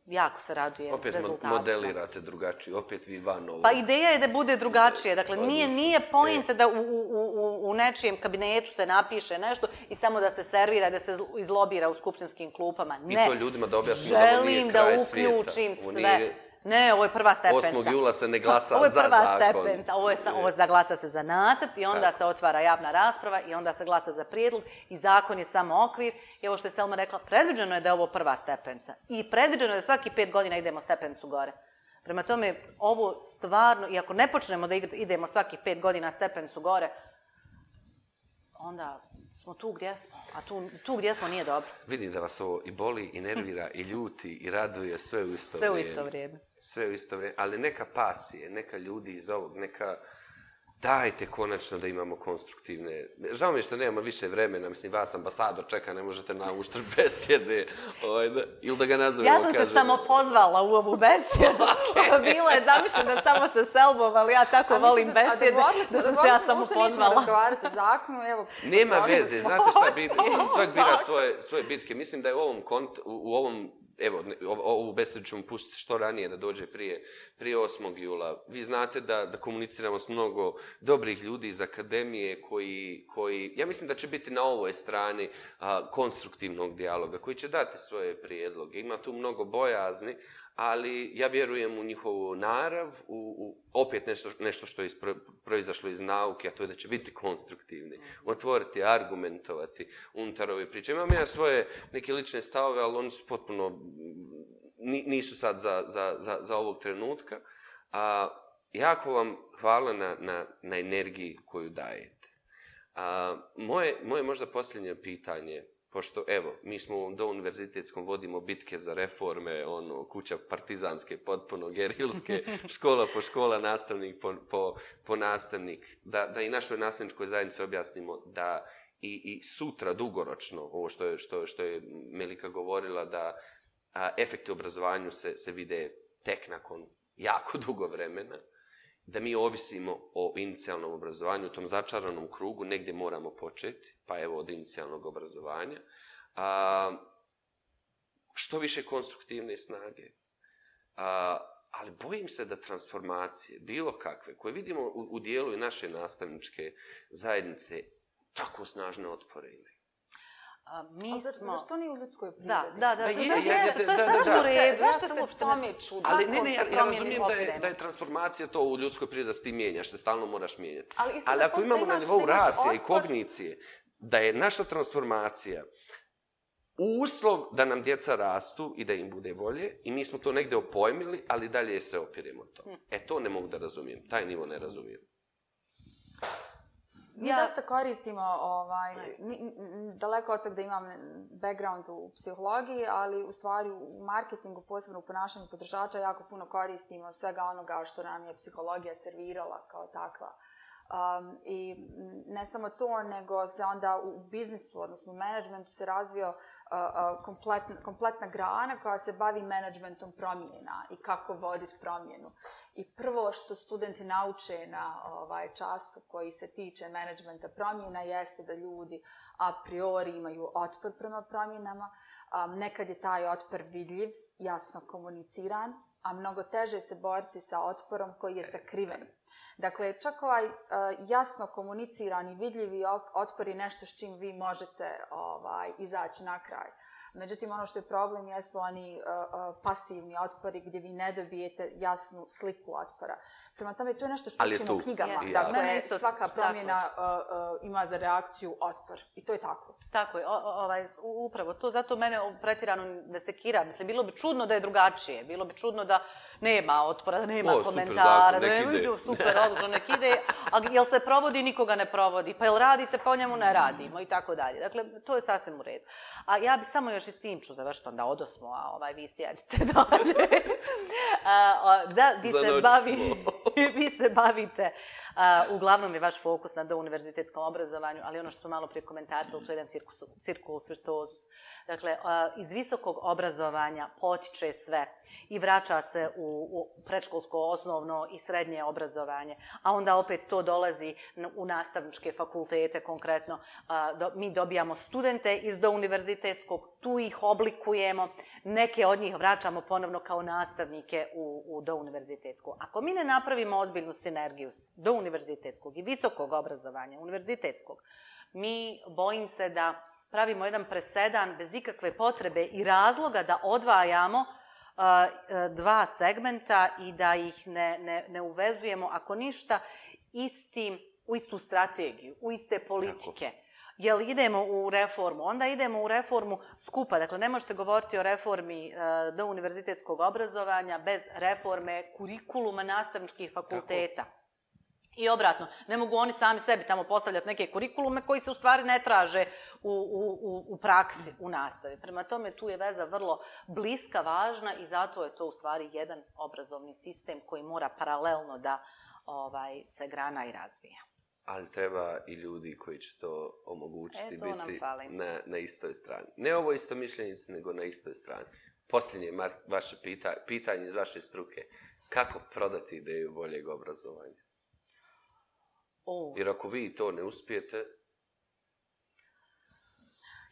[SPEAKER 2] jako se raduje
[SPEAKER 1] opet
[SPEAKER 2] rezultatima.
[SPEAKER 1] Opet modelirate drugačije, opet vi van ovo.
[SPEAKER 2] Pa ideja je da bude drugačije. Dakle, nije, nije pojenta e. da u, u, u, u nečijem kabinetu se napiše nešto i samo da se servira, da se izlobira u skupštinskim klupama. Ne.
[SPEAKER 1] I to ljudima da objasnimo da ovo nije kraj svijeta.
[SPEAKER 2] Želim da uključim sve. Nije Ne, ovo je prva stepenca.
[SPEAKER 1] 8. jula se ne glasa za zakon.
[SPEAKER 2] Ovo je prva stepenca. Ovo je sa, ovo za glasa se za nacrt i onda Tako. se otvara javna rasprava i onda se glasa za prijedlog i zakon je samo okvir. I ovo što je Selma rekla, predviđeno je da je ovo prva stepenca. I predviđeno je da svaki pet godina idemo stepencu gore. Prema tome, ovo stvarno, i ako ne počnemo da idemo svaki pet godina stepencu gore, onda smo tu gdje smo, a tu, tu gdje smo nije dobro.
[SPEAKER 1] Vidim da vas ovo i boli, i nervira, i ljuti, i raduje, sve u isto
[SPEAKER 2] sve
[SPEAKER 1] vrijeme.
[SPEAKER 2] Sve u isto vrijeme.
[SPEAKER 1] Sve u isto vrijeme, ali neka pasije, neka ljudi iz ovog, neka dajte konačno da imamo konstruktivne... Žao mi je što nemamo više vremena, mislim, vas ambasador čeka, ne možete na uštrb (laughs) besjede, ovaj, da, ili da ga nazovemo,
[SPEAKER 2] Ja sam kažem... se samo pozvala u ovu besjedu. (laughs) (laughs) okay. Bilo je zamišljeno samo sa Selbom, ali ja tako a volim se, besjede, da sam se ja samo pozvala. Nećemo
[SPEAKER 3] razgovarati o zakonu, evo...
[SPEAKER 1] Nema veze, znate šta, bit, svak bira svoje, svoje bitke. Mislim da je u ovom, kont, u, u ovom evo, ovu besedu ćemo pustiti što ranije da dođe prije, prije 8. jula. Vi znate da, da komuniciramo s mnogo dobrih ljudi iz akademije koji, koji ja mislim da će biti na ovoj strani a, konstruktivnog dijaloga, koji će dati svoje prijedloge. Ima tu mnogo bojazni, ali ja vjerujem u njihovu narav, u, u opet nešto, nešto što je ispro, proizašlo iz nauke, a to je da će biti konstruktivni, otvoriti, argumentovati unutar ove priče. Imam ja svoje neke lične stavove, ali oni su potpuno, nisu sad za, za, za, za ovog trenutka. A, jako vam hvala na, na, na energiji koju dajete. A, moje, moje možda posljednje pitanje, pošto evo, mi smo do univerzitetskom vodimo bitke za reforme, ono, kuća partizanske, potpuno gerilske, (laughs) škola po škola, nastavnik po, po, po nastavnik, da, da i našoj nastavničkoj zajednici objasnimo da i, i sutra dugoročno, ovo što je, što, što je Melika govorila, da a, efekti obrazovanju se, se vide tek nakon jako (laughs) dugo vremena, da mi ovisimo o inicijalnom obrazovanju, u tom začaranom krugu, negdje moramo početi, pa evo od inicijalnog obrazovanja. A, što više konstruktivne snage. A, ali bojim se da transformacije, bilo kakve, koje vidimo u, u dijelu i naše nastavničke zajednice, tako snažne otpore imaju.
[SPEAKER 2] A, mi ali smo...
[SPEAKER 3] Zašto nije u ljudskoj prirodi?
[SPEAKER 2] Da, da, da. To,
[SPEAKER 3] je,
[SPEAKER 2] je,
[SPEAKER 3] je,
[SPEAKER 2] to je sve u redu.
[SPEAKER 3] Zašto se u tome čuda?
[SPEAKER 1] Ali ne, ne, ja, ja razumijem da je, da je transformacija to u ljudskoj prirodi, da se ti mijenjaš, da stalno moraš mijenjati. Ali, ali ako imamo na nivou racije i kognicije, da je naša transformacija uslov da nam djeca rastu i da im bude bolje i mi smo to negde opojmili, ali dalje se opiremo to. Hm. E, to ne mogu da razumijem. Taj nivo ne razumijem.
[SPEAKER 3] Mi ja... dosta koristimo, ovaj, daleko od toga da imam background u psihologiji, ali u stvari u marketingu, posebno u ponašanju potrošača, jako puno koristimo svega onoga što nam je psihologija servirala kao takva. Um, I ne samo to, nego se onda u biznisu, odnosno u menadžmentu, se razvio uh, uh, kompletna, kompletna grana koja se bavi menadžmentom promjena i kako voditi promjenu. I prvo što studenti nauče na ovaj času koji se tiče menadžmenta promjena jeste da ljudi a priori imaju otpor prema promjenama. Um, nekad je taj otpor vidljiv, jasno komuniciran, a mnogo teže se boriti sa otporom koji je sakriven. Dakle, čak ovaj uh, jasno komunicirani, vidljivi otpor je nešto s čim vi možete ovaj, izaći na kraj. Međutim, ono što je problem jesu oni uh, uh, pasivni otpori gdje vi ne dobijete jasnu sliku otpora. Prema tome, to je nešto što učimo u knjigama. Yes. Dakle, Mene isto, svaka promjena uh, uh, ima za reakciju otpor. I to je tako.
[SPEAKER 2] Tako je, o, ovaj, upravo to. Zato mene pretirano ne sekira. Mislim, bilo bi čudno da je drugačije. Bilo bi čudno da nema otpora, nema o, komentara, super, zakon, nek ide. super, odlično, nek ide, a jel se provodi, nikoga ne provodi, pa jel radite, pa o njemu ne radimo i tako dalje. Dakle, to je sasvim u redu. A ja bi samo još i s tim ću završiti, onda odosmo, a ovaj, vi sjedite (laughs) dalje. da, vi se, bavi, (laughs) vi se bavite uglavnom je vaš fokus na univerzitetskom obrazovanju, ali ono što smo malo prije komentarisali, to je jedan cirkus, cirkus virtuozus. Dakle, iz visokog obrazovanja potiče sve i vraća se u, u predškolsko, osnovno i srednje obrazovanje, a onda opet to dolazi u nastavničke fakultete konkretno. Do, mi dobijamo studente iz do univerzitetskog, tu ih oblikujemo, neke od njih vraćamo ponovno kao nastavnike u, u do univerzitetskog. Ako mi ne napravimo ozbiljnu sinergiju do univerzitetskog i visokog obrazovanja, univerzitetskog, mi bojim se da pravimo jedan presedan bez ikakve potrebe i razloga da odvajamo uh, dva segmenta i da ih ne, ne, ne uvezujemo, ako ništa, istim, u istu strategiju, u iste politike. Tako. Jel idemo u reformu? Onda idemo u reformu skupa. Dakle, ne možete govoriti o reformi uh, do univerzitetskog obrazovanja bez reforme kurikuluma nastavničkih fakulteta. Tako. I obratno, ne mogu oni sami sebi tamo postavljati neke kurikulume koji se u stvari ne traže u, u, u praksi, u nastavi. Prema tome, tu je veza vrlo bliska, važna i zato je to u stvari jedan obrazovni sistem koji mora paralelno da ovaj se grana i razvija.
[SPEAKER 1] Ali treba i ljudi koji će to omogućiti e, to biti na, na istoj strani. Ne ovo isto mišljenici, nego na istoj strani. Posljednje vaše pita, pitanje iz vaše struke. Kako prodati ideju boljeg obrazovanja? Oh. Jer ako vi to ne uspijete,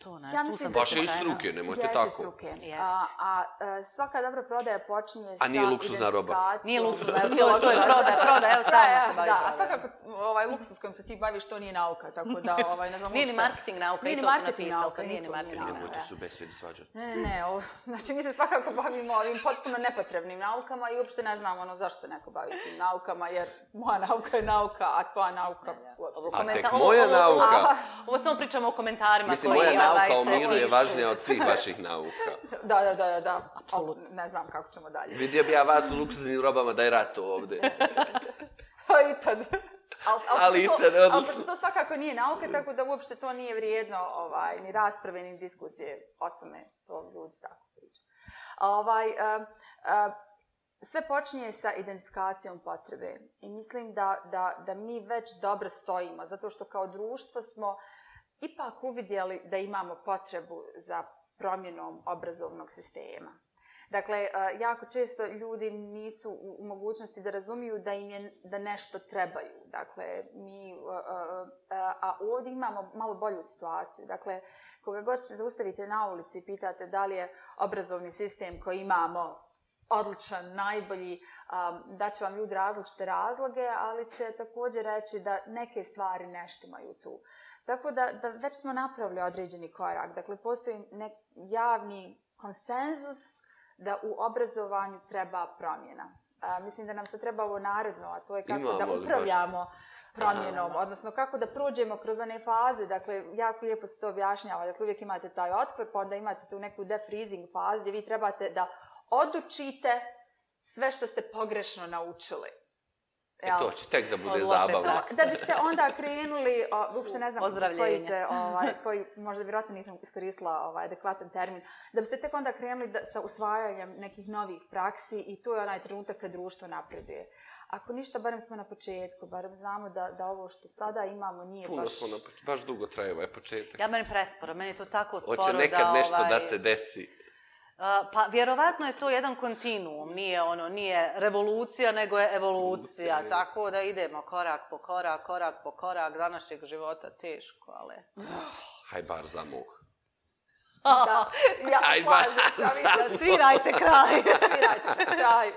[SPEAKER 2] To ne, ja tu sam
[SPEAKER 1] Vaše i struke, nemojte tako.
[SPEAKER 3] struke. A, a, a, svaka dobra prodaja počinje
[SPEAKER 1] sa A nije luksuzna roba.
[SPEAKER 2] Nije luksuzna, to, to je prodaja, prodaja, evo samo se bavi
[SPEAKER 3] Da, a svakako ovaj luksuz kojim se ti baviš, to nije nauka, tako da (laughs) ovaj, ne znam
[SPEAKER 2] Nije ni marketing nauka,
[SPEAKER 3] nije
[SPEAKER 2] ni
[SPEAKER 3] marketing nauka,
[SPEAKER 2] nije ni marketing nauka.
[SPEAKER 1] Nemojte se u besedi svađati.
[SPEAKER 3] Ne, ne, ne, ovo, (laughs) znači mi se svakako bavimo ovim potpuno nepotrebnim naukama i uopšte ne znam ono zašto se neko bavi tim naukama, jer moja nauka je nauka, a tvoja nauka...
[SPEAKER 1] A tek moja nauka...
[SPEAKER 2] Ovo samo pričamo o komentarima
[SPEAKER 1] Mislim, moja nauka o miru je važnija od svih vaših (laughs) nauka.
[SPEAKER 3] da, da, da, da, apsolutno. Ne znam kako ćemo dalje.
[SPEAKER 1] Vidio bi ja vas u luksuznim robama da je rat ovde. (laughs)
[SPEAKER 3] Pa i tad. Al, al, ali to, ali to svakako nije nauka, tako da uopšte to nije vrijedno ovaj, ni rasprave, ni diskusije o tome. To ljudi tako pričaju. Ovaj, uh, uh, sve počinje sa identifikacijom potrebe. I mislim da, da, da mi već dobro stojimo, zato što kao društvo smo uh, ipak uvidjeli da imamo potrebu za promjenom obrazovnog sistema. Dakle, e, jako često ljudi nisu u mogućnosti da razumiju da im je da nešto trebaju. Dakle, mi, e, e, a ovdje imamo malo bolju situaciju. Dakle, koga god se zaustavite na ulici i pitate da li je obrazovni sistem koji imamo odličan, najbolji, da će vam ljudi različite razloge, ali će također reći da neke stvari neštimaju tu. Tako da, da već smo napravili određeni korak. Dakle, postoji nek javni konsenzus da u obrazovanju treba promjena. A, mislim da nam se treba ovo naredno, a to je kako Imamo da upravljamo baš... promjenom, Aha. odnosno kako da prođemo kroz one faze. Dakle, jako lijepo se to objašnjava. Dakle, uvijek imate taj otpor, pa onda imate tu neku defreezing fazu gdje vi trebate da odučite sve što ste pogrešno naučili.
[SPEAKER 1] E to će tek da bude zabavno.
[SPEAKER 3] Da biste onda krenuli, o, uopšte ne znam koji se, ovaj, koji možda vjerojatno nisam iskoristila ovaj, adekvatan termin, da biste tek onda krenuli da, sa usvajanjem nekih novih praksi i to je onaj trenutak kad društvo napreduje. Ako ništa, barem smo na početku, barem znamo da, da ovo što sada imamo nije
[SPEAKER 1] Puno
[SPEAKER 3] baš...
[SPEAKER 1] Puno smo na baš dugo traje ovaj početak.
[SPEAKER 2] Ja meni presporo, meni je to tako sporo da...
[SPEAKER 1] Hoće nekad nešto ovaj... da se desi
[SPEAKER 2] pa vjerovatno je to jedan kontinuum, nije ono, nije revolucija, nego je evolucija, Lucija, tako da idemo korak po korak, korak po korak, današnjeg života teško, ali...
[SPEAKER 1] Haj bar za muh.
[SPEAKER 3] Da, ja Aj, slažem,
[SPEAKER 2] za Svirajte kraj.
[SPEAKER 3] Svirajte kraj.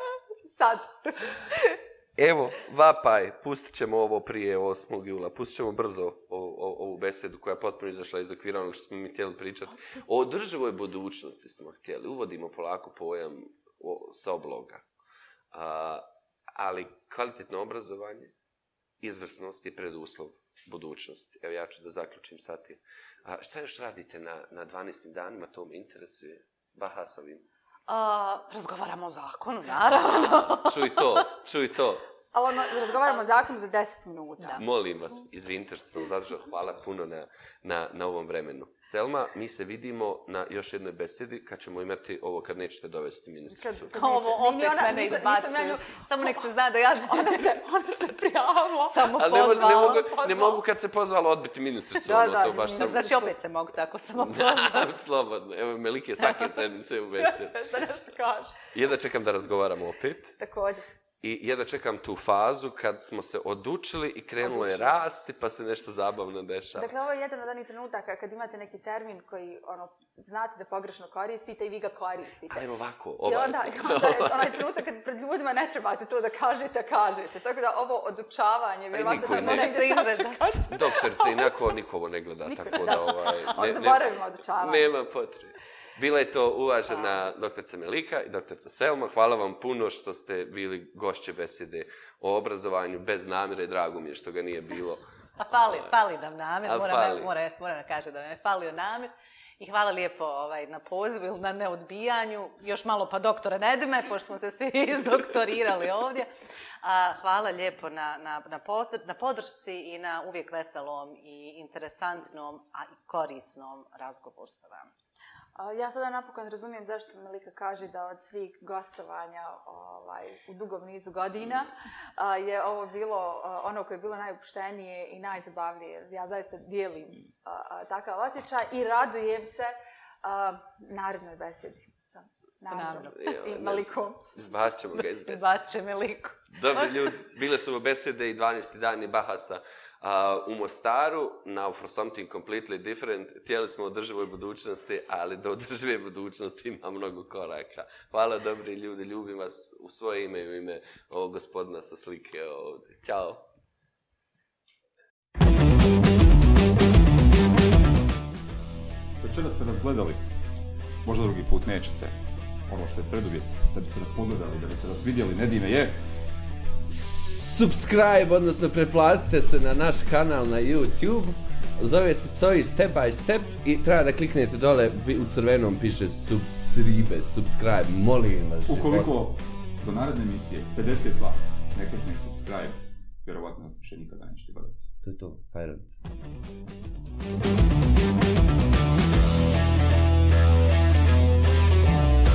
[SPEAKER 3] Sad.
[SPEAKER 1] Evo, vapaj, pustit ćemo ovo prije 8. jula, pustit ćemo brzo o, o, ovu besedu koja je potpuno izašla iz okvira onog što smo mi htjeli pričati. O održivoj budućnosti smo htjeli, uvodimo polako pojam o, sa obloga. A, ali kvalitetno obrazovanje, izvrsnost je preduslov budućnosti. Evo ja ću da zaključim sa tim. A, šta još radite na, na 12. danima, to me interesuje, A,
[SPEAKER 2] razgovaramo o zakonu, naravno.
[SPEAKER 1] čuj to, čuj to.
[SPEAKER 3] Ali ono, razgovaramo o zakonu za 10 minuta. Da.
[SPEAKER 1] Molim vas, izvinite što sam zadržao, hvala puno na, na, na ovom vremenu. Selma, mi se vidimo na još jednoj besedi kad ćemo imati ovo kad nećete dovesti ministricu.
[SPEAKER 2] Kad, kad ovo opet ona, mene izbacuju. Samo nek se (laughs) zna da ja želim.
[SPEAKER 3] Ona se, ona se prijavila.
[SPEAKER 2] Samo
[SPEAKER 1] Ali ne,
[SPEAKER 2] pozvala.
[SPEAKER 1] ne, mogu, ne mogu kad se pozvala odbiti ministricu.
[SPEAKER 3] Da,
[SPEAKER 1] ono,
[SPEAKER 3] da,
[SPEAKER 1] to baš
[SPEAKER 3] ne,
[SPEAKER 1] sam...
[SPEAKER 2] Znači opet se mogu tako samo (laughs) pozvala.
[SPEAKER 1] Slobodno. Evo, Melike svake (laughs) sedmice u besedi.
[SPEAKER 3] da nešto kaže.
[SPEAKER 1] Jedva čekam da razgovaramo opet.
[SPEAKER 3] Također.
[SPEAKER 1] I jedva čekam tu fazu kad smo se odučili i krenulo je rasti, pa se nešto zabavno dešava.
[SPEAKER 3] Dakle, ovo je jedan od onih trenutaka kad imate neki termin koji, ono, znate da pogrešno koristite i vi ga koristite.
[SPEAKER 1] Ajmo ovako,
[SPEAKER 3] I
[SPEAKER 1] ovaj.
[SPEAKER 3] onda, i onda je onaj trenutak kad pred ljudima ne trebate to da kažete, kažete. Tako da ovo odučavanje, vjerovatno ćemo
[SPEAKER 1] ne-
[SPEAKER 3] negdje (laughs) sačekati.
[SPEAKER 1] Doktorice, inako niko ovo ne gleda,
[SPEAKER 3] Niko
[SPEAKER 1] tako
[SPEAKER 3] ne-
[SPEAKER 1] da ovaj...
[SPEAKER 3] On zaboravimo odučavanje.
[SPEAKER 1] Nema potrebe. Bila je to uvažena doktorica Melika i doktorica Selma. Hvala vam puno što ste bili gošće besede o obrazovanju bez namjere. Drago mi je što ga nije bilo.
[SPEAKER 2] Pa fali, fali nam namir,
[SPEAKER 1] A,
[SPEAKER 2] moram,
[SPEAKER 1] fali.
[SPEAKER 2] moram, moram da kažem da nam je falio namir. I hvala lijepo ovaj, na pozivu ili na neodbijanju. Još malo pa doktora Nedime, pošto smo se svi (laughs) izdoktorirali ovdje. A, hvala lijepo na, na, na, podr- na podršci i na uvijek veselom i interesantnom, a i korisnom razgovoru sa vama.
[SPEAKER 3] A, Ja sada napokon razumijem zašto Melika kaže da od svih gostovanja ovaj, u dugom nizu godina a, je ovo bilo a, ono koje je bilo najupuštenije i najzabavnije. Ja zaista dijelim a, a, takav osjećaj i radujem se a, narednoj besedi.
[SPEAKER 1] Evo,
[SPEAKER 3] I
[SPEAKER 1] ne
[SPEAKER 3] Melikom.
[SPEAKER 1] Izbacit ćemo ga iz besede.
[SPEAKER 2] Bače me liku.
[SPEAKER 1] Dobri ljudi, bile su ovo besede i 12. dani Bahasa a, u Mostaru, now for something completely different. tijeli smo održivoj budućnosti, ali do održive budućnosti ima mnogo koraka. Hvala dobri ljudi, ljubim vas u svoje ime i u ime ovog gospodina sa slike ovdje. Ćao.
[SPEAKER 4] Večera ste nas gledali, možda drugi put nećete. Ono što je preduvjet da biste nas pogledali, da biste nas vidjeli, Nedime je
[SPEAKER 1] Subscribe, odnosno preplatite se na naš kanal na YouTube. Zove se Coji Step by Step i treba da kliknete dole, u crvenom piše subscribe, subscribe, molim vas.
[SPEAKER 4] Ukoliko do naredne emisije 50 vas ne klikne subscribe, vjerovatno nas više nikada nećete gledati.
[SPEAKER 1] To je to, fajran.